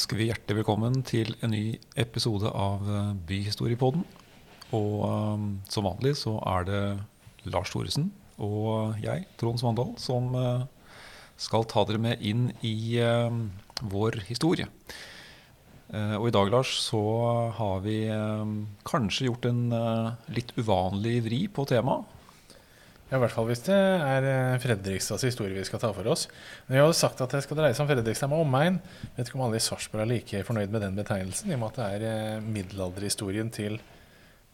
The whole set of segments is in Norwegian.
ønsker vi hjertelig velkommen til en ny episode av eh, Byhistoriepodden. Og um, som vanlig så er det Lars Thoresen og jeg, Trond Svandal, som uh, skal ta dere med inn i uh, vår historie. Uh, og i dag, Lars, så har vi kanskje gjort en litt uvanlig vri på temaet. Ja, I hvert fall hvis det er Fredrikstads historie vi skal ta for oss. Men vi har sagt at det skal dreie seg om Fredrikstad med omegn. Vet ikke om alle i Sarpsborg er like fornøyd med den betegnelsen, i og med at det er middelalderhistorien til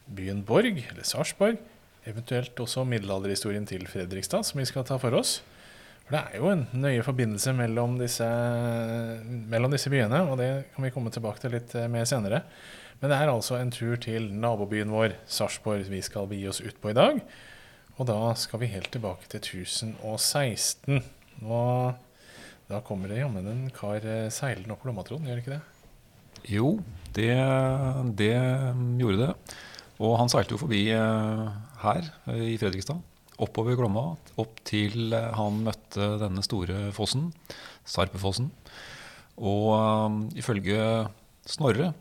byen Borg, eller Sarpsborg. Eventuelt også middelalderhistorien til Fredrikstad, som vi skal ta for oss. For det er jo en nøye forbindelse mellom disse, mellom disse byene, og det kan vi komme tilbake til litt eh, mer senere. Men det er altså en tur til nabobyen vår, Sarpsborg, vi skal begi oss ut på i dag. Og da skal vi helt tilbake til 1016. Og da kommer det jammen en kar eh, seilende opp Glommatråden, gjør det ikke det? Jo, det, det gjorde det. Og han seilte jo forbi eh, her i Fredrikstad, oppover Glomma, opp til eh, han møtte denne store fossen, Sarpefossen. Og ifølge Snorre,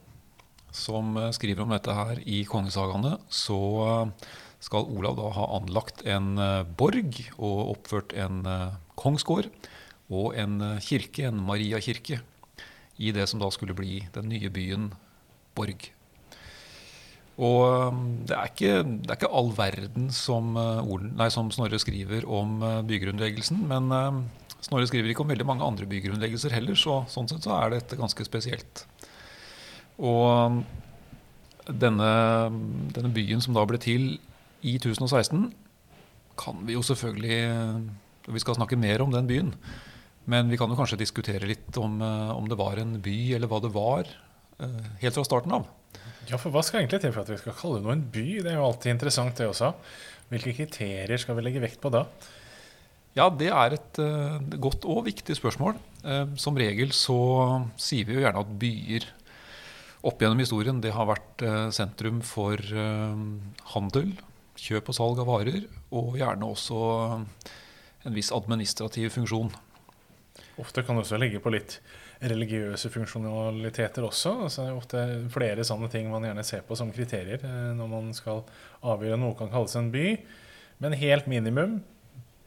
som skriver om dette her i kongesagaene, så skal Olav da ha anlagt en borg og oppført en kongsgård og en kirke, en Mariakirke, i det som da skulle bli den nye byen Borg. Og det er, ikke, det er ikke, all verden som, nei, som Snorre skriver om bygrunnleggelsen. Men Snorre skriver ikke om veldig mange andre bygrunnleggelser heller, så sånn sett så er dette ganske spesielt. Og denne, denne byen som da ble til i 1016, kan vi jo selvfølgelig Vi skal snakke mer om den byen. Men vi kan jo kanskje diskutere litt om, uh, om det var en by, eller hva det var, helt fra starten av. Ja, for hva skal egentlig til for at vi skal kalle noe en by? Det er jo alltid interessant, det også. Hvilke kriterier skal vi legge vekt på da? Ja, det er et godt og viktig spørsmål. Som regel så sier vi jo gjerne at byer opp gjennom historien det har vært sentrum for handel, kjøp og salg av varer, og gjerne også en viss administrativ funksjon. Ofte kan det også ligge på litt religiøse funksjonaliteter også. Altså, ofte flere sånne ting man gjerne ser på som kriterier eh, når man skal avgjøre noe kan kalles en by. Men helt minimum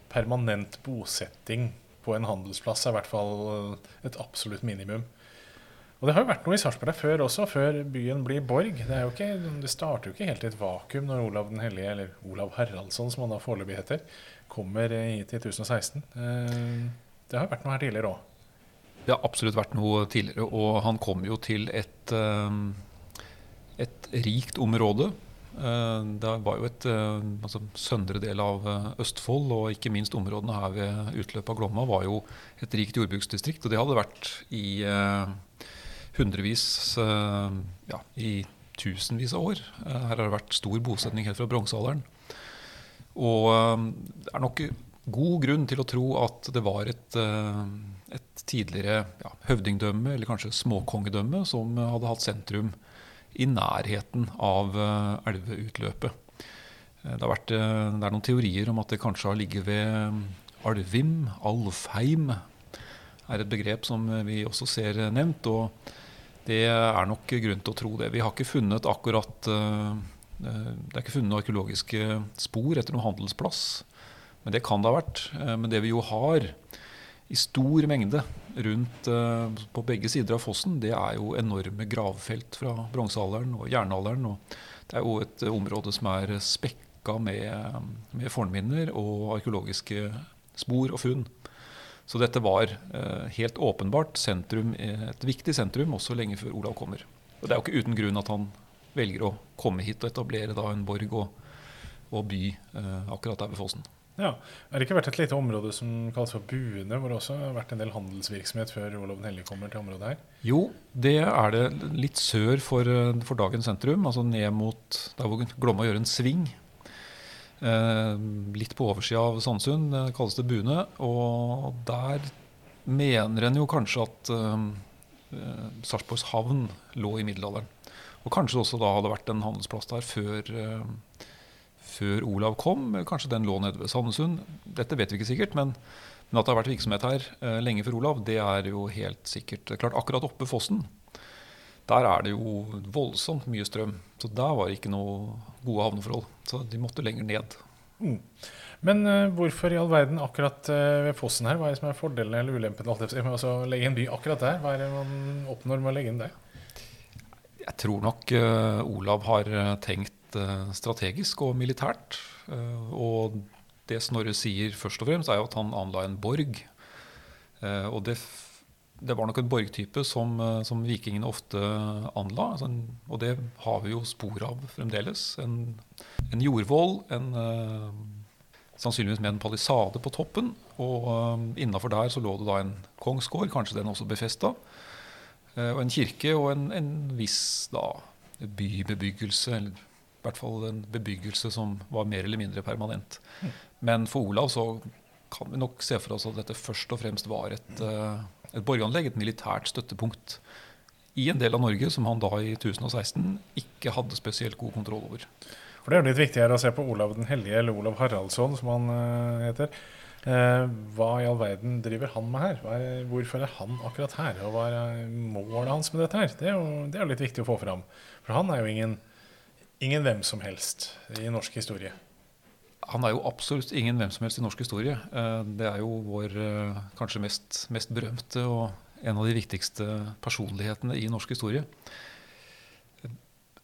permanent bosetting på en handelsplass er i hvert fall et absolutt minimum. Og det har jo vært noe i Sarpsborg før også, før byen blir borg. Det, ikke, det, starter jo ikke helt i et vakuum når Olav den hellige, eller Olav Haraldsson som han da foreløpig heter, kommer hit i 1016. Eh, det har vært noe her tidligere òg. Det har absolutt vært noe tidligere. Og han kom jo til et, eh, et rikt område. Eh, det var jo et eh, altså, søndre del av Østfold, og ikke minst områdene her ved utløpet av Glomma var jo et rikt jordbruksdistrikt. Og det hadde vært i hundrevis, ja, i tusenvis av år. Her har det vært stor bosetning helt fra bronsealderen. Og det er nok god grunn til å tro at det var et et tidligere ja, høvdingdømme, eller kanskje småkongedømme, som hadde hatt sentrum i nærheten av elveutløpet. Eh, det, vært, det, er noen teorier om at det kanskje har ligget ved Alvim, Alfheim, er et begrep som vi også ser nevnt. og Det er nok grunn til å tro det. Vi har ikke funnet akkurat uh, Det er ikke funnet arkeologiske spor etter noen handelsplass. Men det kan det ha vært. Men det vi jo har, i stor mengde rundt på begge sider av fossen, det er jo enorme gravfelt fra bronsealderen og jernalderen. Og det er jo et område som er spekka med, med fornminner og arkeologiske spor og funn. Så dette var uh, helt åpenbart sentrum, et viktig sentrum også lenge før Olav kommer. Og det er jo ikke uten grunn at han velger å komme hit og etablere da en borg og, og by akkurat der ved fossen. Ja, Har det ikke vært et lite område som kalles for Buene, hvor det også har vært en del handelsvirksomhet før Olav den hellige kommer til området her? Jo, det er det litt sør for, eh, for dagens sentrum, altså ned mot der hvor Glomma gjør en sving. Eh, litt på oversida av Sandsund det kalles det Bune. Og der mener en jo kanskje at eh, eh, Sarpsborgs havn lå i middelalderen. Og kanskje også da hadde vært en handelsplass der før eh, før Olav kom. Kanskje den lå nede ved Sandesund. Dette vet vi ikke sikkert, men, Men at det har vært virksomhet her eh, lenge før Olav, det er jo helt sikkert. Er klart, Akkurat oppe fossen, der er det jo voldsomt mye strøm. Så der var det ikke noe gode havneforhold. Så de måtte lenger ned. Mm. Men uh, hvorfor i all verden akkurat uh, ved fossen her? Hva er det som er fordelen eller ulempen med å legge en by akkurat der? Hva er det man oppnår med å legge inn der? Jeg tror nok uh, Olav har tenkt strategisk og militært. og det Snorre sier først og fremst, er jo at han anla en borg. og det det var nok en borgtype som, eh, som vikingene ofte anla. Altså og det har vi jo spor av fremdeles. En, en jordvoll, en, uh, sannsynligvis med en palisade på toppen. Og uh, innafor der så lå det da en kongsgård, kanskje den også befesta. Uh, og en kirke og en, en viss da, bybebyggelse. Eller i hvert fall en bebyggelse som var mer eller mindre permanent. Mm. Men for Olav så kan vi nok se for oss at dette først og fremst var et et borganlegg, et militært støttepunkt i en del av Norge som han da i 1016 ikke hadde spesielt god kontroll over. For Det er jo litt viktigere å se på Olav den hellige, eller Olav Haraldsson som han uh, heter. Uh, hva i all verden driver han med her? Er, hvorfor er han akkurat her? Og hva er målet hans med dette her? Det er, jo, det er litt viktig å få fram. For han er jo ingen, ingen hvem som helst i norsk historie. Han er jo absolutt ingen hvem som helst i norsk historie. Eh, det er jo vår eh, kanskje mest, mest berømte og en av de viktigste personlighetene i norsk historie.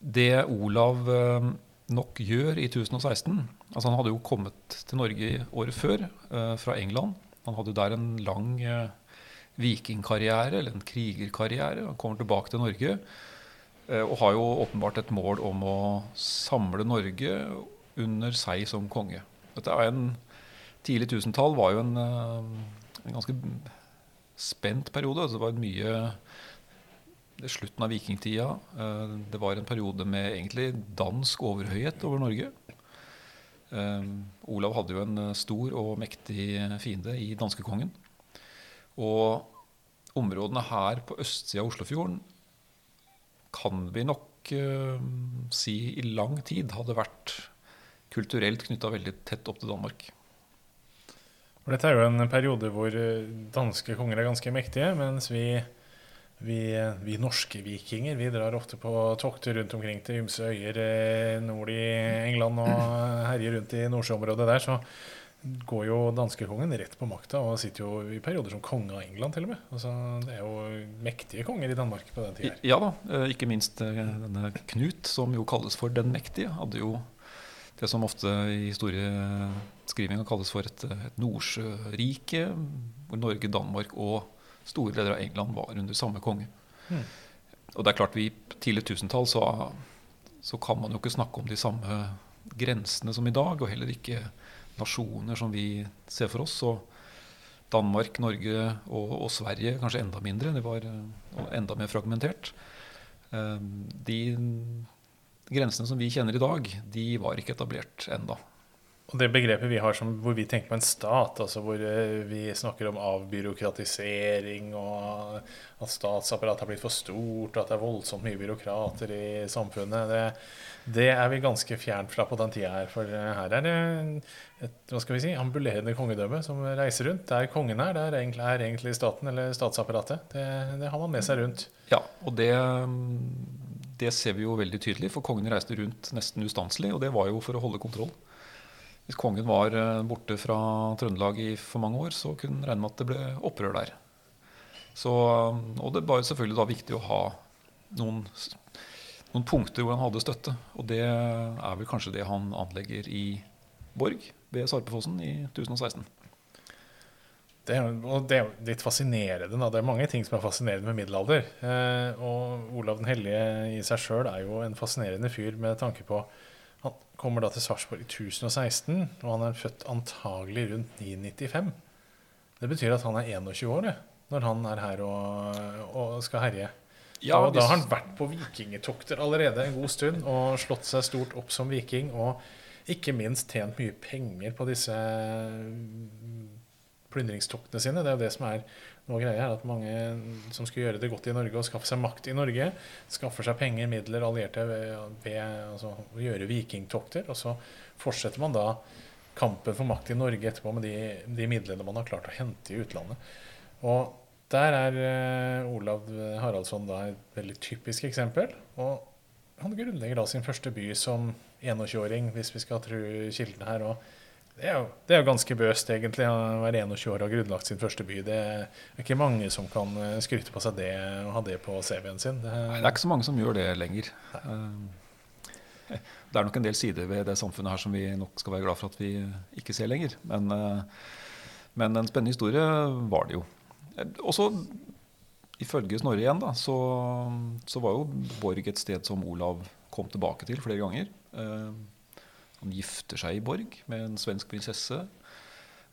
Det Olav eh, nok gjør i 1016 altså Han hadde jo kommet til Norge året før fra England. Han hadde der en lang vikingkarriere, eller en krigerkarriere. Han kommer tilbake til Norge og har jo åpenbart et mål om å samle Norge under seg som konge. Dette er en Tidlig tusentall var jo en, eh, en ganske spent periode. Altså det var mye det slutten av vikingtida. Eh, det var en periode med egentlig dansk overhøyhet over Norge. Eh, Olav hadde jo en stor og mektig fiende i danskekongen. Og områdene her på østsida av Oslofjorden kan vi nok si i lang tid hadde vært kulturelt knytta veldig tett opp til Danmark. Og dette er jo en periode hvor eh, danske konger er ganske mektige, mens vi, vi, vi norske vikinger vi drar ofte på tokter rundt omkring til ymse øyer eh, nord i England og herjer rundt i Nordsjøområdet der. så går jo danskekongen rett på makta og sitter jo i perioder som konge av England, til og med. Altså, det er jo mektige konger i Danmark på den tida. Ja da, eh, ikke minst denne Knut, som jo kalles for den mektige, hadde jo det som ofte i historieskrivinga kalles for et, et nordsjørike, hvor Norge, Danmark og store deler av England var under samme konge. Mm. Og det er klart vi Tidlig tusentall så, så kan man jo ikke snakke om de samme grensene som i dag, og heller ikke nasjoner som vi ser for oss. Så Danmark, Norge og, og Sverige kanskje enda mindre. Det var enda mer fragmentert. Eh, de grensene som vi kjenner i dag, de var ikke etablert enda. Og det begrepet vi har som, hvor vi tenker på en stat, altså hvor eh, vi snakker om avbyråkratisering, og at statsapparatet har blitt for stort, og at det er voldsomt mye byråkrater i samfunnet, det, det er vi ganske fjernt fra på den tida her. For eh, her er det et hva skal vi si, ambulerende kongedømme som reiser rundt. Der kongen er, der er egentlig staten eller statsapparatet. Det, det har man med seg rundt. Ja, og det det ser vi jo veldig tydelig, for kongen reiste rundt nesten ustanselig, og det var jo for å holde kontroll. Hvis kongen var eh, borte fra Trøndelag i for mange år, så kunne en regne med at det ble opprør der. Så, og det var jo selvfølgelig da viktig å ha noen, noen, punkter hvor han hadde støtte. Og det er vel kanskje det han anlegger i Borg ved Sarpefossen i 1016. Det, og det er litt fascinerende. Da. Det er mange ting som er fascinerende med middelalder. Eh, og Olav den hellige i seg sjøl er jo en fascinerende fyr med tanke på Han kommer da til Sarpsborg i 1016, og han er født antagelig rundt 995. Det betyr at han er 21 år det, når han er her og, og skal herje. Ja, og da har han vært på vikingetokter allerede en god stund og slått seg stort opp som viking. Og ikke minst tjent mye penger på disse plyndringstoktene sine. Det er jo det som er noe greia her, at mange som skulle gjøre det godt i Norge og skaffe seg makt i Norge, skaffer seg penger, midler, allierte ved, ved altså, å gjøre vikingtokter. Og så fortsetter man da kampen for makt i Norge etterpå med de, de midlene man har klart å hente i utlandet. Og der er uh, Olav Haraldsson da et veldig typisk eksempel. Og han grunnlegger da sin første by som 21-åring, hvis vi skal tro kildene her. og det er, jo, det er jo ganske bøst, egentlig, å være 21 år og ha grunnlagt sin første by. Det er ikke mange som kan eh, skryte på seg det og ha det på CV-en sin. Det, Nei, det er ikke så mange som gjør det lenger. Nei. Eh, det er nok en del sider ved det samfunnet her som vi nok skal være glad for at vi ikke ser lenger. Men, men en spennende historie var det jo. Også ifølge Snorre igjen, da, så, så, var jo Borg et sted som Olav kom tilbake til flere ganger. Han gifter seg i Borg med en svensk prinsesse.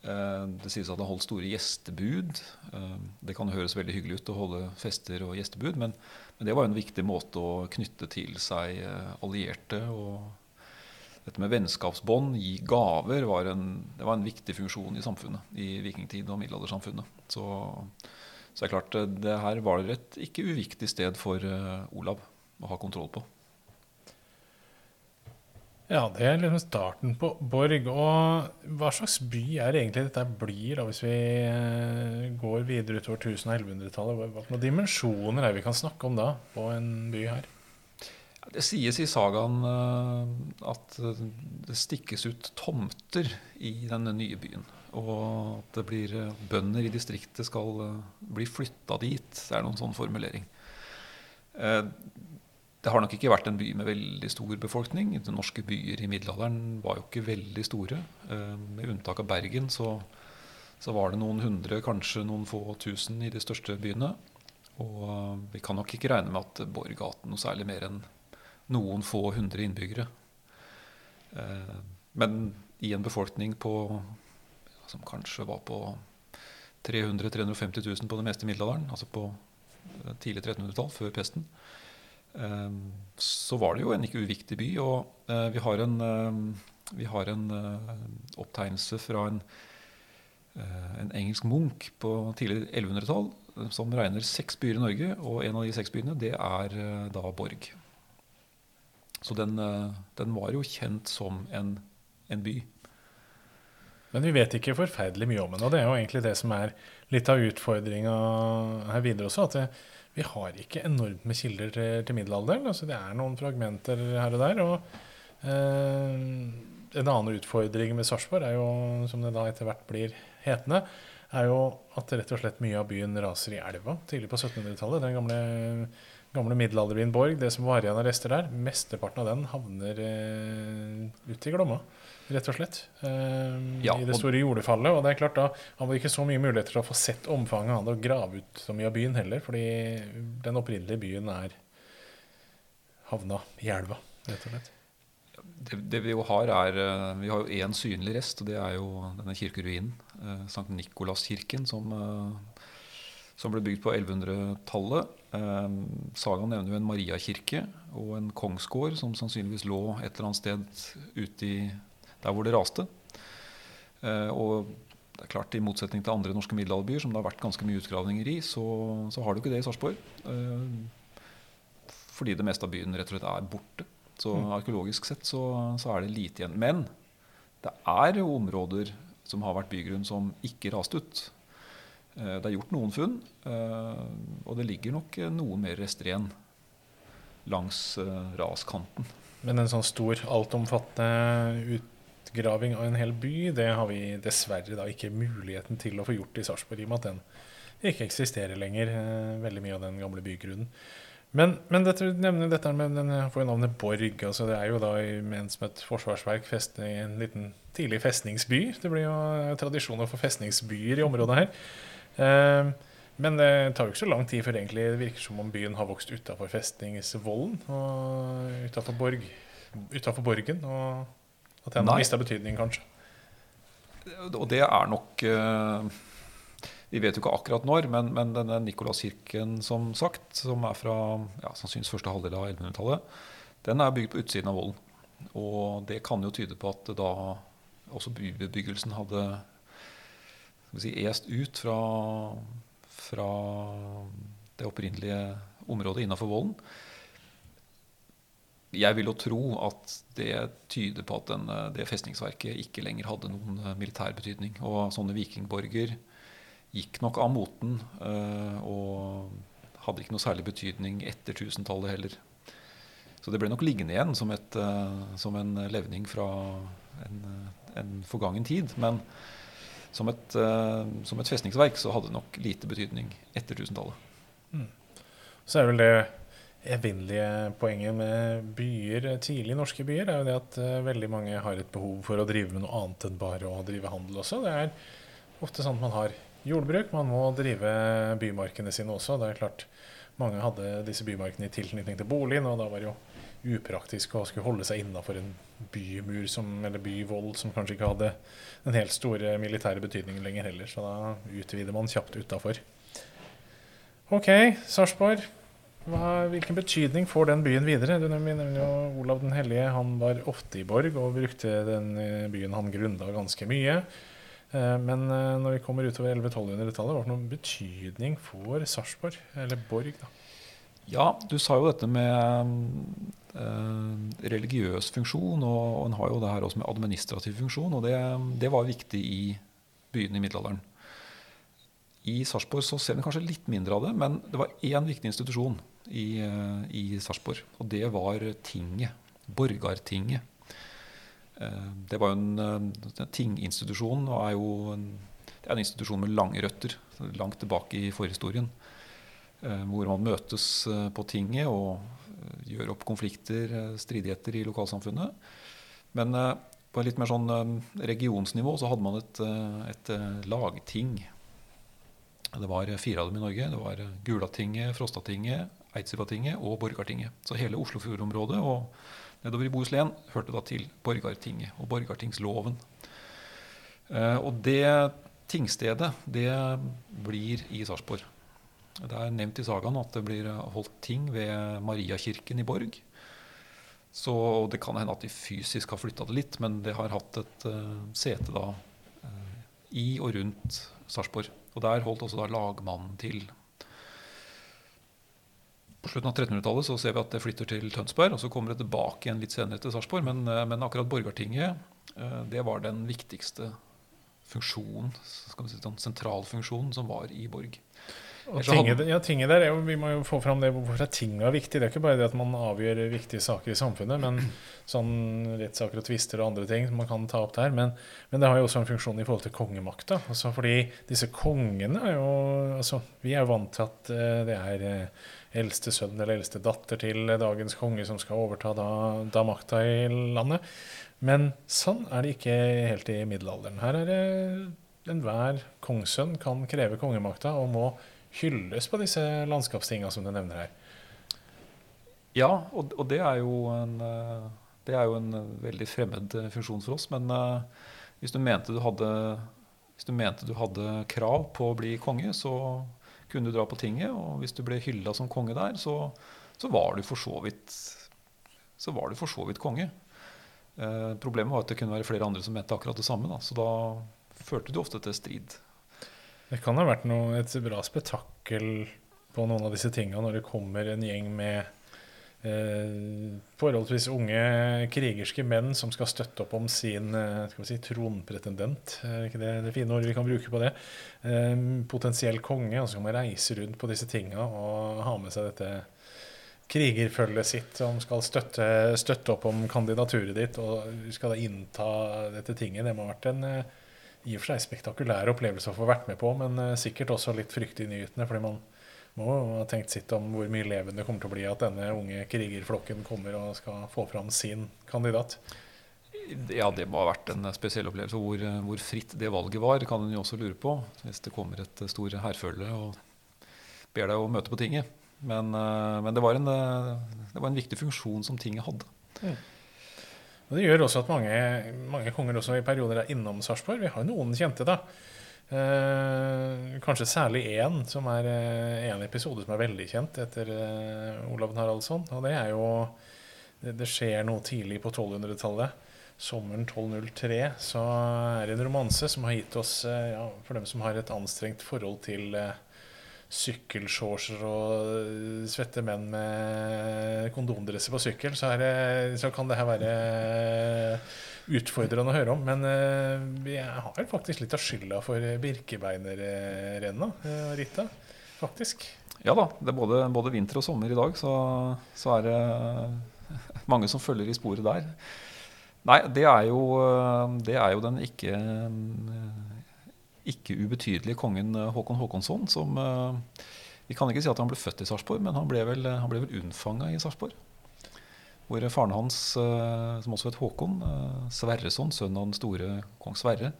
Eh, det sies at han holdt store gjestebud. Eh, det kan høres veldig hyggelig ut å holde fester og gjestebud, men, men det var en viktig måte å knytte til seg eh, allierte. og dette med vennskapsbånd, gi gaver, var en, det var en viktig funksjon i samfunnet. I vikingtid og middelaldersamfunnet. Så så det er klart, det her var et ikke uviktig sted for Olav å ha kontroll på. Ja, det er liksom starten på Borg. Og hva slags by er det egentlig dette blir, da, hvis vi uh, går videre utover 1000- og 1100-tallet? Hva for dimensjoner er det vi kan snakke om da, på en by her? Det sies i sagaen uh, at det stikkes ut tomter i denne nye byen. Og at det blir eh, bønder i distriktet skal eh, bli flytta dit. Det er noen sånn formulering. Eh, det har nok ikke vært en by med veldig stor befolkning. De norske byer i middelalderen var jo ikke veldig store. Med unntak av Bergen så, så var det noen hundre, kanskje noen få tusen i de største byene. Og vi kan nok ikke regne med at Borg hadde noe særlig mer enn noen få hundre innbyggere. Men i en befolkning på som kanskje var på 300 350 000 på det meste i middelalderen, altså på eh, tidlig 1300-tall, før pesten, så var det jo en ikke uviktig by. Og eh, vi har en, eh, vi har en opptegnelse fra en, en engelsk munk på tidlig 1100-tall som regner seks byer i Norge, og en av de seks byene det er da Borg. Så den, den var jo kjent som en, en by. Men vi vet ikke forferdelig mye om den, Og det er jo egentlig det som er litt av utfordringa her videre også. At det, vi har ikke enormt med kilder til, til middelalderen. Altså det er noen fragmenter her og der. Og eh, en annen utfordring med Sarpsborg er jo, som det da etter hvert blir hetende, er jo at rett og slett mye av byen raser i elva tidlig på 1700-tallet. Den gamle, gamle middelalderbyen Borg, det som var igjen av rester der, mesteparten av den havner eh, ute i Glomma rett og slett. Um, ja, I det store jordefallet. Og det er klart da han vi ikke så mye muligheter til å få sett omfanget av det og grave ut så mye av byen heller, fordi den opprinnelige byen er havna i elva, rett og slett. Det, det, vi jo har, er eh, Vi har jo én synlig rest, og det er jo denne kirkeruinen. Eh, Sankt Nikolaskirken, som, eh, som ble bygd på 1100-tallet. Eh, Sagaen nevner jo en Mariakirke og en kongsgård som sannsynligvis lå et eller annet sted ute i der hvor det raste. Eh, og det er klart, I motsetning til andre norske middelalderbyer, som det har vært ganske mye utgravninger i, så, så har du ikke det i Sarpsborg. Eh, fordi det meste av byen rett og slett er borte. Så mm. arkeologisk sett så, så, er det lite igjen. Men det er jo områder som har vært bygrunn som ikke raste ut. Eh, det er gjort noen funn, og det ligger nok noen mer rester igjen langs raskanten. Men en sånn stor, altomfattende ut utgraving av en hel by, det har vi dessverre da ikke muligheten til å få gjort i Sarpsborg, i og med at den ikke eksisterer lenger, eh, veldig mye av den gamle bygrunnen. Men, men dette, nevner dette med den får jo navnet Borg. altså Det er jo da ment som et forsvarsverk festet i en liten tidlig festningsby. Det blir jo tradisjoner for festningsbyer i området her. Eh, men det tar jo ikke så lang tid før egentlig det virker som om byen har vokst utafor festningsvollen og utafor borg, borgen. og at den har mista betydning, kanskje. Og det er nok uh, Vi vet jo ikke akkurat når, men, men denne Nikolaskirken, som sagt, som er fra ja, sannsynligvis første halvdel av 1100-tallet, den er bygd på utsiden av volden. Og det kan jo tyde på at da også bybebyggelsen hadde si, est ut fra, fra det opprinnelige området innafor volden. jeg vil jo tro at det tyder på at den, det festningsverket ikke lenger hadde noen militær betydning. Og sånne vikingborger gikk nok av moten og hadde ikke noe særlig betydning etter tusentallet heller. Så det ble nok liggende igjen som, et, som en levning fra en, en forgangen tid. Men som et, som et, festningsverk så hadde det nok lite betydning etter tusentallet. Mm. Så er vel det evinnelige poenget med byer, tidlige norske byer, er jo det at uh, veldig mange har et behov for å drive med noe annet enn bare å drive handel også. Det er ofte sånn at man har jordbruk, man må drive bymarkene sine også. Det er klart Mange hadde disse bymarkene i tilknytning til boligen, og da var det jo upraktisk å skulle holde seg innafor en bymur som, eller byvoll som kanskje ikke hadde den helt store militære betydningen lenger heller. Så da utvider man kjapt utafor. OK, Sarpsborg. Hva, hvilken betydning får den byen videre? Du nevner jo Olav den hellige. Han var ofte i Borg og brukte den eh, byen han grunda ganske mye. Eh, men eh, når vi kommer utover 1100-1200-tallet, hva det noen betydning for Sarpsborg, eller Borg? da? Ja, du sa jo dette med eh, religiøs funksjon, og, og en har jo det her også med administrativ funksjon. Og det, det var viktig i byene i middelalderen. I Sarpsborg så ser vi kanskje litt mindre av det, men det var én viktig institusjon i, eh, i Sarpsborg. Og det var tinget. Borgartinget. Eh, det var jo en, en tinginstitusjon og er jo en, det er en institusjon med lange røtter, langt tilbake i forhistorien. Eh, hvor man møtes på tinget og gjør opp konflikter, stridigheter i lokalsamfunnet. Men på litt mer sånn regionsnivå så hadde man et, et lagting det var fire av dem i Norge. Det var Gulatinget, Frostatinget, Eidsivatinget og Borgartinget. Så hele Oslofjordområdet og nedover i Bohuslän hørte da til Borgartinget og Borgartingsloven. Eh, og det tingstedet, det blir i Sarpsborg. Det er nevnt i sagaen at det blir holdt ting ved Mariakirken i Borg. Så det kan hende at de fysisk har flytta det litt, men det har hatt et uh, sete da uh, i og rundt Sarpsborg. Og der holdt også da lagmannen til. På slutten av 1300-tallet så ser vi at det flytter til Tønsberg, og så kommer det tilbake igjen litt senere til Sarpsborg. Men, eh, men, akkurat Borgartinget eh, det var den viktigste funksjonen, skal vi si, den sentralfunksjonen som var i Borg. Tinget, ja, tinget der jo, Vi må jo få fram det hvorfor tinget er viktig. Det er ikke bare det at man avgjør viktige saker i samfunnet, men sånn rettssaker og tvister og andre ting som man kan ta opp der. Men, men, det har jo også en funksjon i forhold til kongemakta. Altså fordi disse kongene er jo altså, Vi er jo vant til at uh, det er uh, eldste sønn eller eldste datter til dagens konge som skal overta da, da makta i landet. Men sånn er det ikke helt i middelalderen. Her er det enhver kongssønn kan kreve kongemakta og må hylles på disse landskapstinga som du nevner her. Ja, og, og det, er en, eh, det, er jo en, veldig fremmed eh, funksjon for oss. Men hvis, du mente du hadde, du mente du hadde krav på å bli konge, så kunne du dra på tinget. Og hvis du ble hylla som konge der, så, så var du for så vidt så var du for så vidt konge. Eh, problemet var at det kunne være flere andre som mente akkurat det samme. Da. Så da førte du ofte til strid. Det kan ha vært noe, et bra spetakkel på noen av disse tinga når det kommer en gjeng med eh, forholdsvis unge krigerske menn som skal støtte opp om sin eh, si, tronpretendent. Er ikke det det fine ordet vi kan bruke på det? Eh, potensiell konge. Og så kan man reise rundt på disse tinga og ha med seg dette krigerfølget sitt som skal støtte, støtte, opp om kandidaturet ditt, og skal da innta dette tinget. Det må ha vært en eh, i og for seg spektakulære opplevelse å få vært med på, men uh, sikkert også litt fryktinngytende. fordi man må ha tenkt sitt om hvor mye levende det kommer til å bli at denne unge krigerflokken kommer og skal få fram sin kandidat. Ja, det må ha vært en spesiell opplevelse. Hvor, hvor fritt det valget var, kan en jo også lure på. Hvis det kommer et stort hærfølge og ber deg å møte på tinget. Men, men det, var en, det, var en, viktig funksjon som tinget hadde. Mm. Og Det gjør også at mange, mange konger også i perioder er innom Sarpsborg. Vi har noen kjente, da. Eh, kanskje særlig én som er eh, en episode som er veldig kjent etter eh, Olav Haraldsson. Og det er jo det, det skjer noe tidlig på 1200-tallet. Sommeren 1203 så er det en romanse som har gitt oss, eh, ja, for dem som har et anstrengt forhold til, eh, sykkelshortser og svette menn med kondomdresser på sykkel, så, det, så, kan det her være utfordrende å høre om. Men uh, jeg har faktisk litt av skylda for Birkebeinerrenna, uh, Rita. Faktisk. Ja da. Det er både, både vinter og sommer i dag, så, så er det mange som følger i sporet der. Nei, det er jo, det er jo den ikke, ikke ubetydelige kongen Håkon Håkonsson som Vi kan ikke si at han ble født i Sarpsborg, men han ble vel, han ble vel unnfanga i Sarpsborg. Hvor faren hans, som også het Håkon, Sverreson, sønn av den store kong Sverre,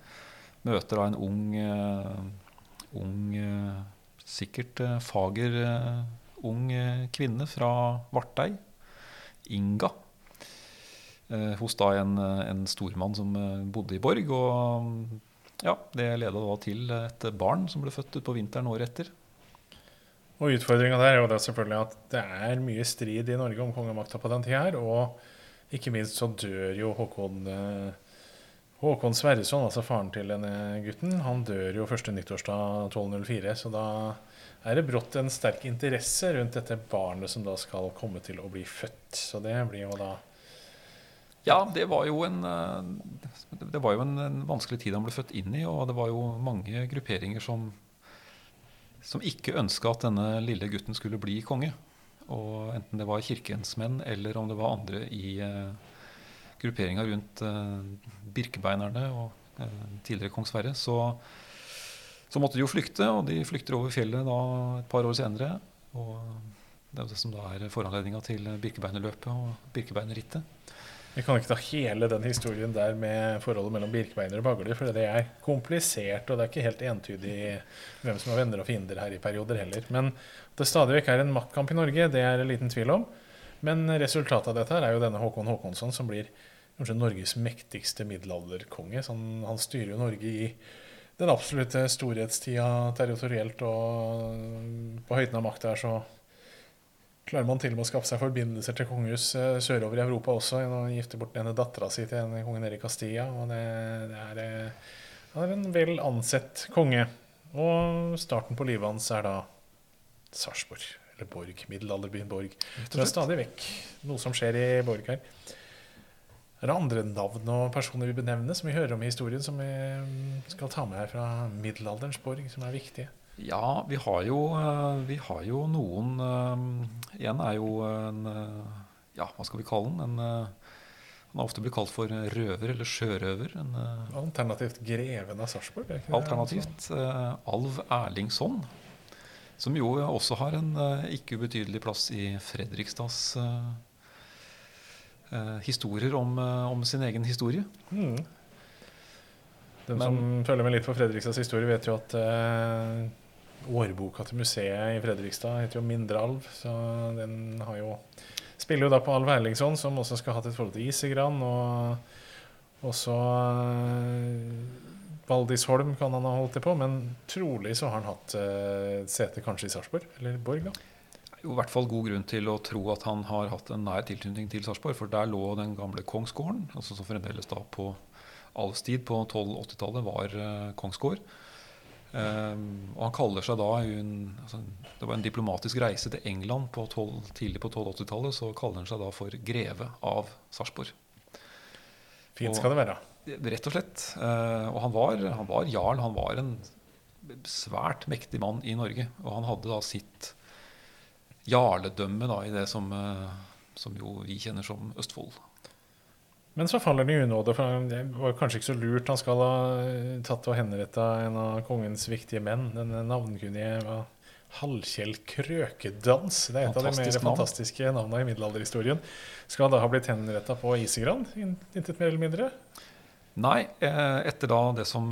møter da en ung, ung sikkert fager ung kvinne fra Vartei Inga. Eh, hos da en, en stormann som eh, bodde i Borg. Og ja, det leda da til et barn som ble født utpå vinteren året etter. Og Utfordringa der er jo da selvfølgelig at det er mye strid i Norge om kongemakta på den tida her. Og ikke minst så dør jo Håkon eh, Håkon Sverreson, altså faren til denne gutten, han dør jo første nyttårsdag 1204. Så da er det brått en sterk interesse rundt dette barnet som da skal komme til å bli født. Så det blir jo da Ja, det var jo en, eh, var jo en, en vanskelig tid han ble født inn i. Og det var jo mange grupperinger som, som ikke ønska at denne lille gutten skulle bli konge. Og enten det var kirkens menn eller om det var andre i uh, grupperinga rundt uh, Birkebeinerne og uh, tidligere kong Sverre, så så måtte de jo flykte, og de flykter over fjellet da et par år senere. Og det er jo det som da er foranledninga til Birkebeinerløpet og Birkebeinerrittet. Vi kan ikke ta hele den historien der med forholdet mellom Birkebeiner og Bagler, for det er komplisert, og det er ikke helt entydig hvem som er venner og fiender her i perioder heller. Men det stadig vekk er en maktkamp i Norge, det er det liten tvil om. Men resultatet av dette her er jo denne Håkon Håkonsson, som blir kanskje Norges mektigste middelalderkonge. Så han, han styrer jo Norge i den absolutte storhetstida territorielt og på høyden av makt der, så klarer man til og med å skaffe seg forbindelser til kongehus eh, sørover i Europa også. Gjennom å gifte bort denne dattera si til en kongen Erik Castilla. Og det, det er, eh, han er en vel ansett konge. Og starten på livet hans er da Sarpsborg. Eller Borg. Middelalderbyen Borg. Det er stadig vekk noe som skjer i Borg her. Er det andre navn og personer vi benevner som vi hører om i historien, som vi skal ta med her fra middelalderens borg, som er viktige? Ja, vi har jo, eh, vi har jo noen eh, En er jo en eh, Ja, hva skal vi kalle den? En, han har ofte blitt kalt for røver eller sjørøver. En, alternativt greven av Sarpsborg? Alternativt uh, Alv Erlingsson. Som jo også har en uh, ikke ubetydelig plass i Fredrikstads uh, historier om, om, sin egen historie. Mm. Den Men, som følger med litt på Fredrikstads historie, vet jo at årboka til museet i Fredrikstad heter jo Mindre Alv. Så den har jo spiller jo da på Alv Erlingsson, som også skal ha hatt et forhold til Isegran. Og også eh, Valdis Holm kan han ha holdt det på, men trolig så har han hatt uh, sete kanskje i Sarpsborg, eller Borg, da jo i hvert fall god grunn til å tro at han har hatt en nær tilknytning til Sarpsborg. For der lå den gamle kongsgården, altså som fremdeles da på Alvs tid på 1280-tallet var uh, kongsgård. Um, og han kaller seg da en, altså, Det var en diplomatisk reise til England på 12, tidlig på 1280-tallet. Så kaller han seg da for greve av Sarpsborg. Fint skal det være. Rett og slett. Uh, og han var, han var jarl. Han var en svært mektig mann i Norge. Og han hadde da sitt jarledømme da, i det som, eh, som, jo vi kjenner som Østfold. Men så faller det i unåde, for det var kanskje ikke så lurt. Han skal ha eh, tatt og henretta en av kongens viktige menn, den navnkunnige Halvkjell Krøkedans. Det er et av de mer navn. fantastiske navnene i middelalderhistorien. Skal da ha blitt henretta på Isegran, intet mer eller mindre? Nei, eh, etter da det som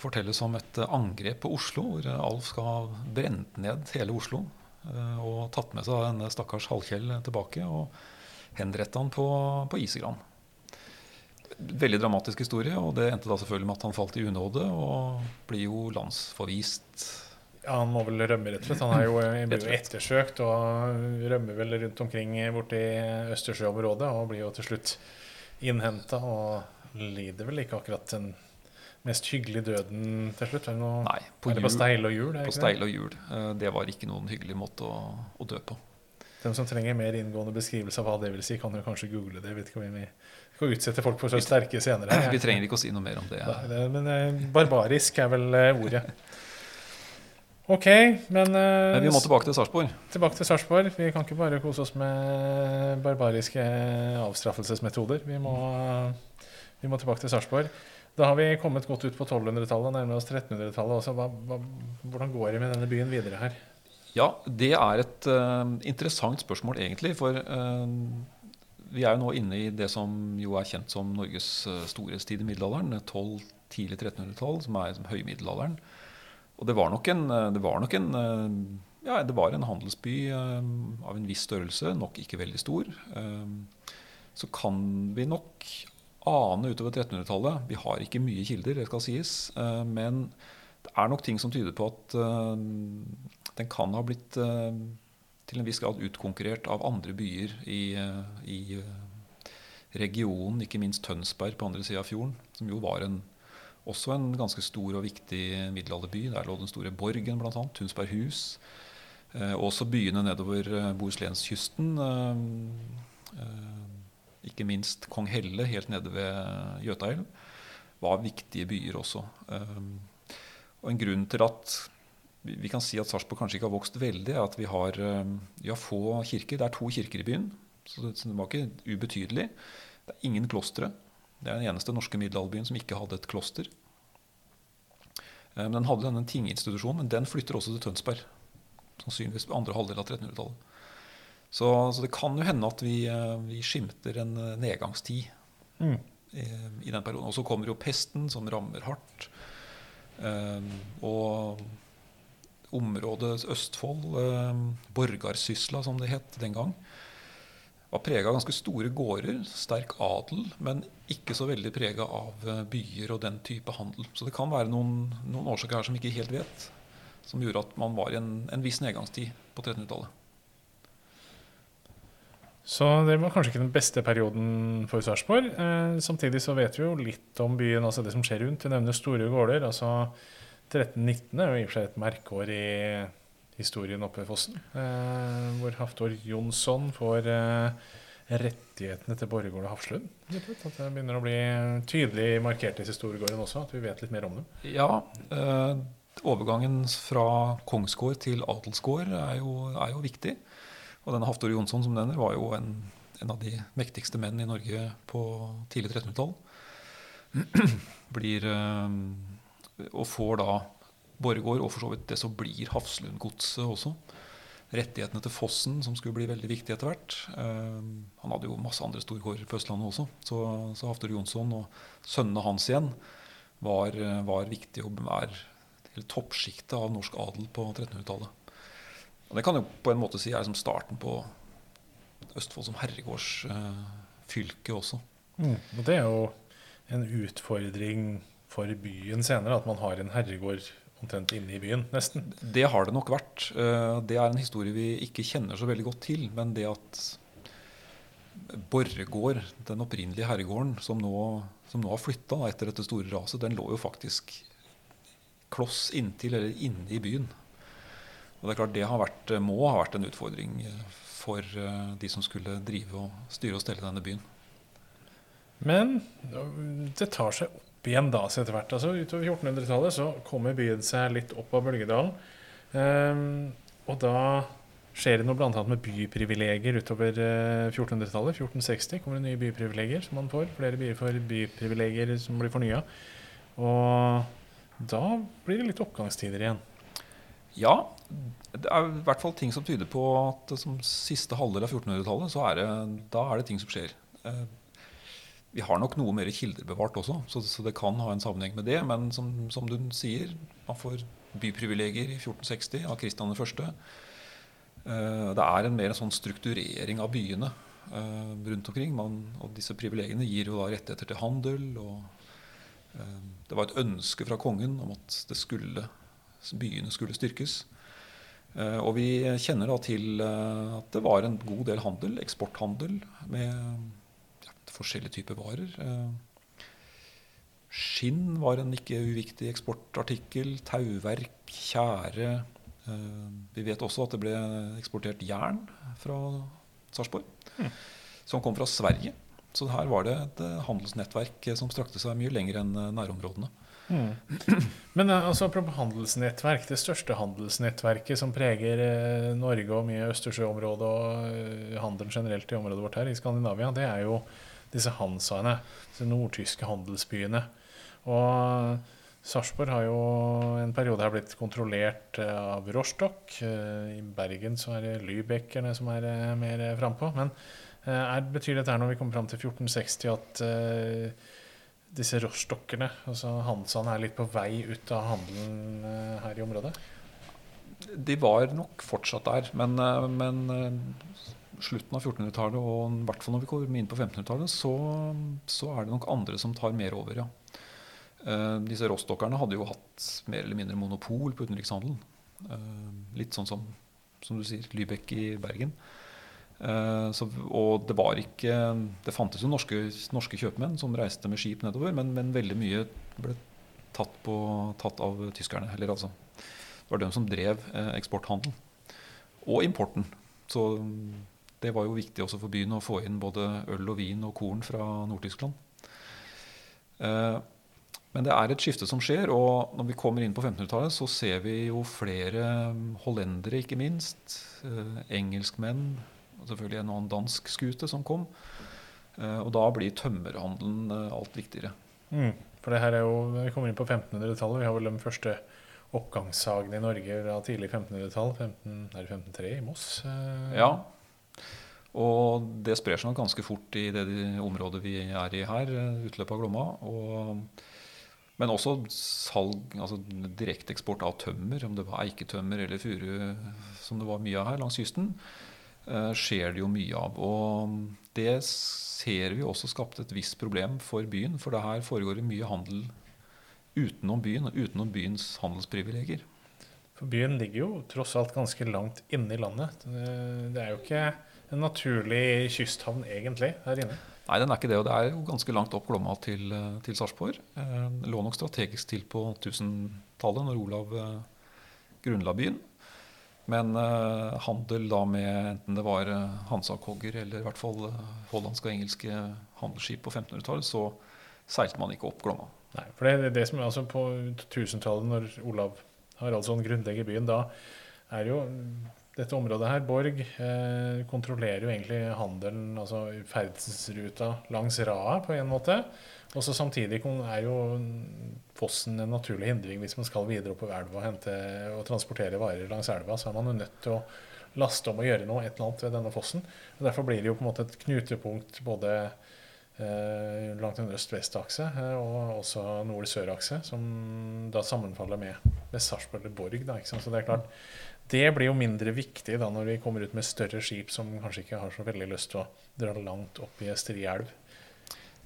fortelles om et angrep på Oslo, hvor Alf skal ha brent ned hele Oslo. Eh, og tatt med seg denne stakkars Hallkjell tilbake og henrettet han på, på Isegran. Veldig dramatisk historie, og det endte da selvfølgelig med at han falt i unåde og blir jo landsforvist. Ja, Han må vel rømme, rett og slett. Han er jo, blir jo ettersøkt og rømmer vel rundt omkring borti Østersjøområdet og blir jo til slutt innhenta og lider vel ikke akkurat den mest hyggelige døden til slutt? Noe, Nei, på, det på jul, steile og hjul? på steil steile og hjul. Eh, Det var ikke noen hyggelig måte å, å dø på. Den som trenger mer inngående beskrivelse av hva det vil si, kan jo kanskje google det. Jeg vet ikke om vi skal utsette folk for så sterke scener. her. Vi trenger ikke å si noe mer om det. Nei, men eh, barbarisk er vel eh, ordet. Ok, men, eh, Men vi må tilbake til Sarpsborg. tilbake til Sarpsborg. Vi kan ikke bare kose oss med barbariske avstraffelsesmetoder. Vi må, vi må tilbake til Sarpsborg. Da har vi kommet godt ut på 1200-tallet, nærmer oss 1300-tallet. også. Hva, hva, hvordan går det med denne byen videre her? Ja, det er et uh, interessant spørsmål, egentlig. For eh, vi er jo nå inne i det som jo er kjent som Norges store storhetstid i middelalderen. 12, tidlig 1300-tall, som er høymiddelalderen. Og det var nok en, eh, det var nok en eh, ja, det var en handelsby eh, av en viss størrelse, nok ikke veldig stor. Eh, Så kan vi nok ane utover 1300-tallet Vi har ikke mye kilder, det skal sies. eh, Men det er nok ting som tyder på at eh, den kan ha blitt eh, til en viss grad utkonkurrert av andre byer i, eh, i eh, regionen, ikke minst Tønsberg på andre sida av fjorden, som jo var en, også en ganske stor og viktig middelalderby. Der lå den store borgen, bl.a. Tunsberghus. Eh, også byene nedover eh, Bohuslenkysten. Eh, eh, ikke minst Kong Helle, helt nede ved Jøtaelv, var viktige byer også. Eh, og en grunn til at vi kan si at Sarpsborg kanskje ikke har vokst veldig, at vi har, eh, vi har få kirker. Det er to kirker i byen, så det, så det var ikke ubetydelig. Det er ingen klostre. Det er den eneste norske middelalderbyen som ikke hadde et kloster. Men den hadde denne tinginstitusjonen, men den flytter også til Tønsberg. Sannsynligvis andre halvdel av 1300-tallet. Så, så det kan jo hende at vi, eh, vi skimter en eh, nedgangstid Mm. i, i den perioden. Og så kommer jo pesten, som rammer hardt. Og området Østfold, eh, Borgarsysla som det het den gang, var prega av ganske store gårder, sterk adel, men ikke så veldig prega av eh, byer og den type handel. Så det kan være noen, noen årsaker her som vi ikke helt vet, som gjorde at man var i en, en viss nedgangstid på 1300-tallet. Så det var kanskje ikke den beste perioden for Sarpsborg. Eh, samtidig så vet vi jo litt om byen, altså det som skjer rundt. Du nevner store gårder. altså 1319 er jo i og for seg et merkeår i historien oppe ved Fossen. Eh, hvor Haftor Jonsson får eh, rettighetene til Borregaard og Hafslund. det begynner å bli tydelig markert i historiegården også, at vi vet litt mer om dem. Ja, eh, overgangen fra kongsgård til adelsgård er jo, er jo viktig. Og denne Haftor Jonsson som nevner, var jo en, en av de mektigste menn i Norge på tidlig 1300-tall. Blir eh, Og får da Borregaard, og for så vidt det som blir Hafslundgodset også. Rettighetene til Fossen, som skulle bli veldig viktig etter hvert. Eh, han hadde jo masse andre storgårder på Østlandet også. Så, så Haftor Jonsson og sønnene hans igjen var, eh, var viktig og er toppsjiktet av norsk adel på 1300-tallet. Og Det kan jo på en måte si er som starten på Østfold som herregårdsfylke også. Og det er jo en utfordring for byen senere, at man har en herregård omtrent inne i byen, nesten. Det har det nok vært. Eh, Det er en historie vi ikke kjenner så veldig godt til. Men det at Borregaard, den opprinnelige herregården, som nå, som nå har flytta etter dette store raset, den lå jo faktisk kloss inntil, eller inne i byen. Og det er klart det har vært, må ha vært en utfordring eh, for eh, de som skulle drive og styre og stelle denne byen. Men det tar seg opp igjen da, etter hvert. Altså, utover 1400-tallet så kommer byen seg litt opp av bølgedalen. Um, og da skjer det noe bl.a. med byprivilegier utover eh, 1400-tallet. 1460 kommer det nye byprivilegier som man får. Flere byer får byprivilegier som blir fornya. Og da blir det litt oppgangstider igjen. Ja, det er i hvert fall ting som tyder på at som siste halvdel av 1400-tallet, så er det, da er det ting som skjer. Vi har nok noe mer kilder bevart også, så, så det kan ha en sammenheng med det. Men som, som du sier, man får byprivilegier i 1460 av Kristian 1. Eh, Det er en mer en sånn strukturering av byene eh, rundt omkring. Man, og disse privilegiene gir jo da rettigheter til handel. og eh, Det var et ønske fra kongen om at skulle, byene skulle styrkes. Og vi kjenner da til at det var en god del handel, eksporthandel, med forskjellige typer varer. Eh, skinn var en ikke uviktig eksportartikkel. Tauverk, tjære. Eh, vi vet også at det ble eksportert jern fra Sarpsborg, Mm. som kom fra Sverige. Så her var det et eh, handelsnettverk som strakte seg mye lenger enn nærområdene. nærområdene. Men altså, handelsnettverk. Det største handelsnettverket som preger Norge og mye Østersjøområdet og handelen generelt i området vårt her i Skandinavia, det er jo disse hansaene. Disse nordtyske handelsbyene. Og Sarpsborg har jo en periode her blitt kontrollert eh, av Rostock. Eh, I Bergen så er det Lübeckerne som er eh, mer frampå. Men er, betyr dette her når vi kommer fram til 1460 at disse rostockerne, altså Hansaene, er litt på vei ut av handelen her i området? De var nok fortsatt der, men, men slutten av 1400-tallet og i hvert fall når vi kommer inn på 1500-tallet, så, så er det nok andre som tar mer over, ja. Eh, disse rostokkerne hadde jo hatt mer eller mindre monopol på utenrikshandelen. Eh, litt sånn som, som du sier, Lybekk i Bergen. Eh, så, og det var ikke Det fantes jo norske, norske kjøpmenn som reiste med skip nedover, men, men veldig mye ble tatt, på, tatt av tyskerne. Eller altså Det var de som drev eksporthandelen. Og importen. Så det var jo viktig også for byen å få inn både øl og vin og korn fra Nord-Tyskland. Eh, men det er et skifte som skjer, og når vi kommer inn på 1500-tallet, så ser vi jo flere hollendere, ikke minst. Eh, engelskmenn. Og selvfølgelig en annen dansk skute som kom. Eh, og da blir tømmerhandelen alt viktigere. Mm. For det her er jo, Vi kommer inn på 1500-tallet. Vi har vel de første oppgangssagene i Norge fra tidlig 1500-tall. 15, er det 1503 i Moss? Ja. Og det sprer seg nok ganske fort i det området vi er i her, eh, utløpet av Glomma. Og, men også salg, altså direkteeksport av tømmer, om det var eiketømmer eller furu, som det var mye av her langs kysten, eh, skjer det jo mye av. Og det ser vi også skapte et visst problem for byen, for det her foregår det mye handel utenom byen og utenom byens handelsprivilegier. For byen ligger jo tross alt ganske langt inne i landet. Det er jo ikke en naturlig kysthavn egentlig her inne. Nei, den er ikke det. Og det er jo ganske langt opp Glomma til, eh, til Sarpsborg. Eh, lå nok strategisk til på 1000-tallet, når Olav eh, grunnla byen. Men eh, handel da med enten det var eh, eller i hvert fall hollandske og engelske handelsskip på 1500-tallet, så seilte man ikke opp Glomma. Nei, for det, det, det som er altså På 1000-tallet, når Olav Haraldsson grunnlegger byen, da er jo dette området her, Borg, eh, kontrollerer jo egentlig handelen, altså ferdselsruta langs Raa på en måte. Og så samtidig er jo fossen en naturlig hindring hvis man skal videre oppover elva og, hente, og transportere varer langs elva. Så er man jo nødt til å laste om og gjøre noe et eller annet ved denne fossen. Og Derfor blir det jo på en måte et knutepunkt både eh, langt en øst-vest-akse eh, og også nord-sør-akse, som da sammenfaller med, med Sarpsborg eller Borg. Da, ikke sant? Så det er klart, det blir jo mindre viktig da når vi kommer ut med større skip som kanskje ikke har så veldig lyst til å dra langt opp i Strielv.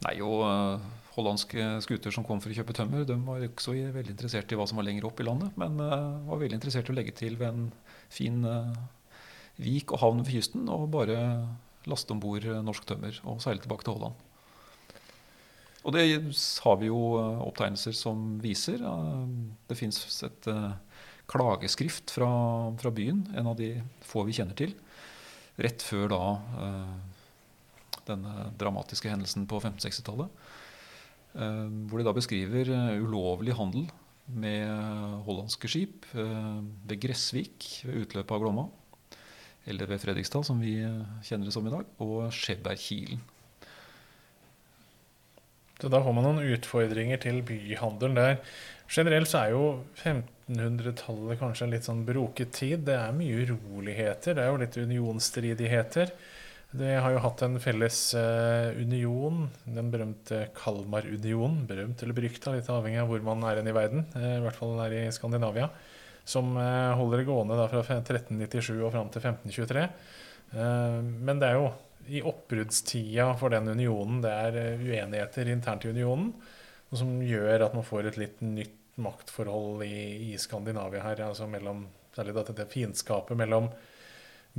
Nei, og eh, hollandske skuter som kom for å kjøpe tømmer, de var ikke så veldig interessert i hva som var lenger opp i landet, men eh, var veldig interessert i å legge til ved en fin eh, vik og havn ved kysten og bare laste om bord norsk tømmer og seile tilbake til Holland. Og det har vi jo opptegnelser som viser. Det fins et klageskrift fra, fra byen, en av de få vi kjenner til, rett før da eh, denne dramatiske hendelsen på 1560-tallet. Eh, hvor de da beskriver eh, ulovlig handel med hollandske skip ved Gressvik ved utløpet av Glomma. Eller ved Fredrikstad, som vi kjenner det som i dag. Og Skjebergkilen. Så da får man noen utfordringer til byhandelen der. Generelt så er jo 1500-tallet kanskje en litt sånn broket tid. Det er mye uroligheter. Det er jo litt unionsstridigheter. Det har jo hatt en felles eh, union, den berømte Kalmarunionen. Berømt eller berykta, litt avhengig av hvor man er i verden. eh, I hvert fall her i Skandinavia. Som eh, holder det gående da fra 1397 og fram til 1523. Eh, Men det er jo i oppbruddstida for den unionen det er uenigheter internt i unionen, som gjør at man får et litt nytt maktforhold i, i Skandinavia her. altså mellom, Særlig dette fiendskapet mellom,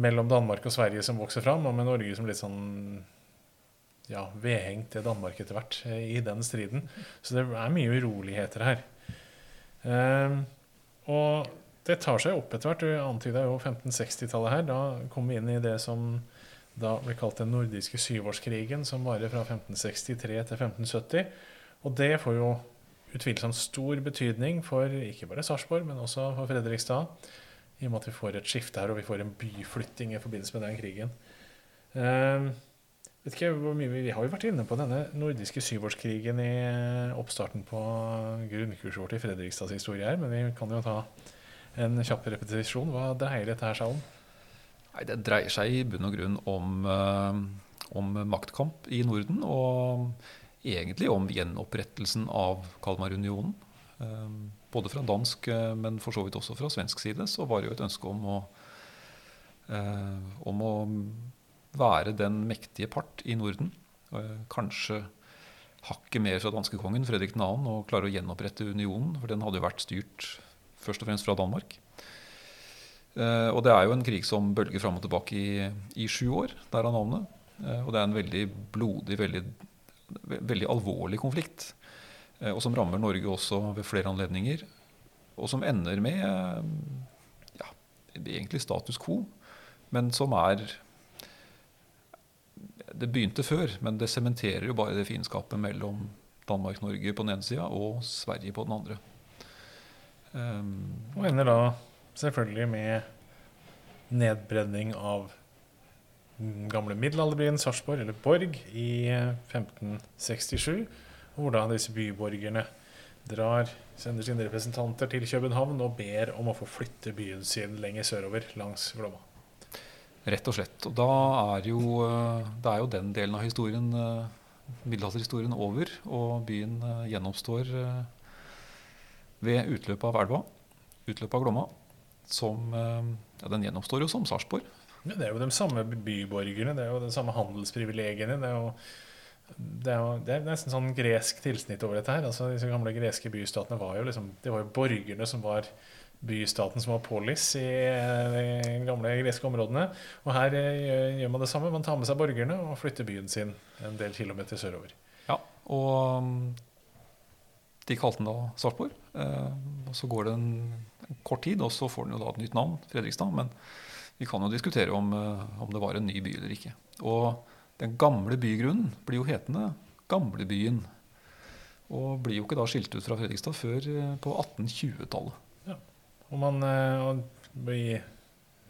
mellom Danmark og Sverige som vokser fram, og med Norge som litt sånn ja, vedhengt til Danmark etter hvert eh, i den striden. Så det er mye uroligheter her. Eh, og det tar seg opp etter hvert. Du antyda jo 1560-tallet her. Da kom vi inn i det som da ble kalt den nordiske syvårskrigen, som varer fra 1563 til 1570. Og det får jo utvilsomt stor betydning for ikke bare Sarpsborg, men også for Fredrikstad. I og med at vi får et skifte her, og vi får en byflytting i forbindelse med den krigen. Uh, vet ikke hvor mye Vi har jo vært inne på denne nordiske syvårskrigen i oppstarten på grunnkurset vårt i Fredrikstads historie her, men vi kan jo ta en kjapp repetisjon. Hva dreier dette her seg om? Nei, Det dreier seg i bunn og grunn om, uh, om maktkamp i Norden. og egentlig om gjenopprettelsen av Kalmarunionen. Ehm, både fra dansk, eh, men for så vidt også fra svensk side, så var det jo et ønske om å, eh, om å være den mektige part i Norden. Kanskje hakket mer fra danskekongen Fredrik 2. og klare å gjenopprette unionen, for den hadde jo vært styrt først og fremst fra Danmark. Eh, og det er jo en krig som bølger fram og tilbake i, i sju år, er navnet. Og det er en veldig blodig, veldig veldig alvorlig konflikt. Eh, og som rammer Norge også ved flere anledninger. Og som ender med ja, egentlig status quo, men som er Det begynte før, men det sementerer jo bare det fiendskapet mellom Danmark-Norge på den ene sida og Sverige på den andre. Um, og ender da selvfølgelig med nedbrenning av gamle middelalderbyen Sarpsborg, eller Borg, i 1567. Eh, Hvordan disse byborgerne drar, sender sine representanter til København og ber om å få flytte byen sin lenger sørover langs Glomma. Rett og slett. Og da er jo, eh, det er jo den delen av historien, eh, middelalderhistorien over, og byen gjennomstår ved utløpet av elva, utløpet av Glomma. Som, ja, den gjennomstår jo som Sarpsborg ja, det er jo de samme byborgerne, det er jo de samme handelsprivilegiene. Det er jo, det er, jo, det er nesten sånn gresk tilsnitt over dette her. altså Disse gamle greske bystatene var jo liksom Det var jo borgerne som var bystaten som var polis i de gamle greske områdene. Og her eh, gjør man det samme. Man tar med seg borgerne og flytter byen sin en del kilometer sørover. Ja, og um, de kalte den da Sarpsborg. Eh, og så går det en, kort tid, og så får den jo da et nytt navn, Fredrikstad. men vi kan jo diskutere om, eh, om, det var en ny by eller ikke. Og den gamle bygrunnen blir jo hetende Gamlebyen. Og blir jo ikke da skilt ut fra Fredrikstad før eh, på 1820-tallet. Ja. Og man eh, og i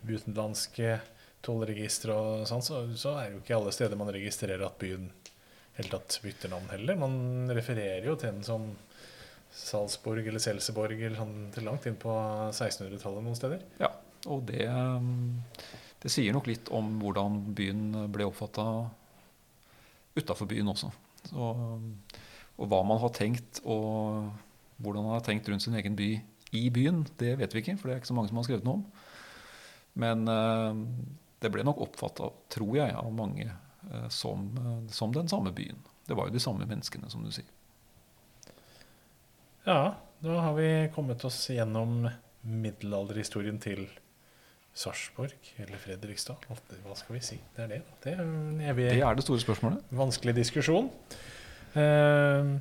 utenlandske tollregistre og sånn, så, så, er det jo ikke alle steder man registrerer at byen helt tatt bytter navn heller. Man refererer jo til den som Salzburg eller Selseborg eller sånn til langt inn på 1600-tallet noen steder. Ja, og det, det, sier nok litt om hvordan byen ble oppfatta utafor byen også. Så, og hva man har tenkt, og hvordan man har tenkt rundt sin egen by i byen, det vet vi ikke, for det er ikke så mange som har skrevet noe om. Men eh, det ble nok oppfatta, tror jeg, av mange eh, som, som, den samme byen. Det var jo de samme menneskene, som du sier. Ja, da har vi kommet oss gjennom middelalderhistorien til Sarpsborg eller Fredrikstad? Hva skal vi si? Det er det. Det er, evig, det, er det store spørsmålet. Vanskelig diskusjon. Eh,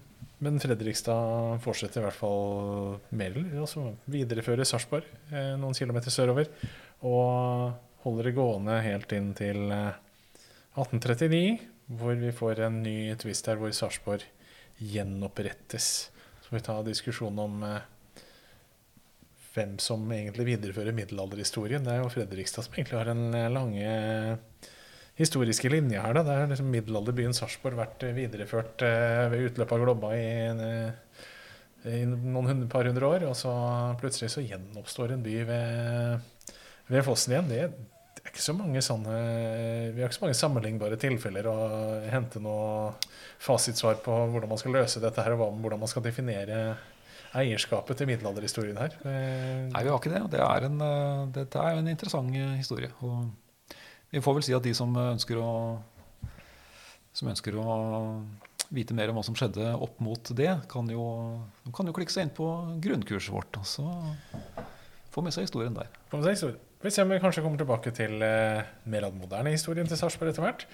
men Fredrikstad fortsetter i hvert fall mer eller altså viderefører Sarpsborg eh, noen kilometer sørover. Og holder det gående helt inn til eh, 1839, hvor vi får en ny twist her hvor Sarpsborg gjenopprettes. Så får vi ta diskusjonen om eh, hvem som egentlig viderefører middelalderhistorien. Det er jo Fredrikstad som egentlig har en eh, lange eh, historiske linje her. Da. Det er liksom middelalderbyen Sarpsborg vært eh, videreført ved utløpet av Globba i, i noen par hundre år. Og så plutselig så gjenoppstår en by ved, ved fossen igjen. Det, det, er ikke så mange sånne Vi har ikke så mange sammenlignbare tilfeller å hente noe fasitsvar på hvordan man skal løse dette her, og hvordan man skal definere eierskapet til middelalderhistorien her. Nei, vi har ikke det. det er en, eh, dette er jo en interessant eh, historie. Og vi får vel si at de som ønsker å, som ønsker å vite mer om hva som skjedde opp mot det, kan jo, kan jo klikke seg inn på grunnkurset vårt. Og så få med seg historien der. Få med seg historien. Vi ser om vi kanskje kommer tilbake til eh, mer av den moderne historien til Sarpsborg etter hvert.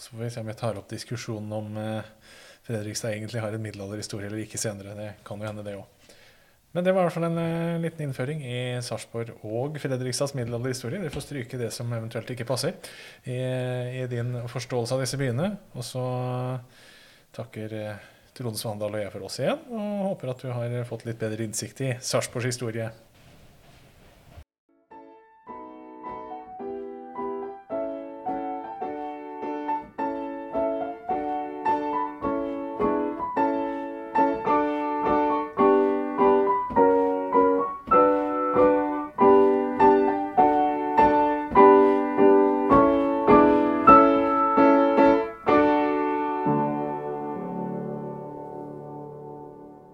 Så får vi se om vi tar opp diskusjonen om eh, Fredrikstad egentlig har en middelalderhistorie eller ikke senere. Det kan jo hende, det òg. Men det var i hvert fall en uh, liten innføring i Sarpsborg og Fredrikstads middelalderhistorie. Dere får stryke det som eventuelt ikke passer i, i din forståelse av disse byene. Og så takker uh, Trond Svandal og jeg for oss igjen, og håper at du har fått litt bedre innsikt i Sarpsborgs historie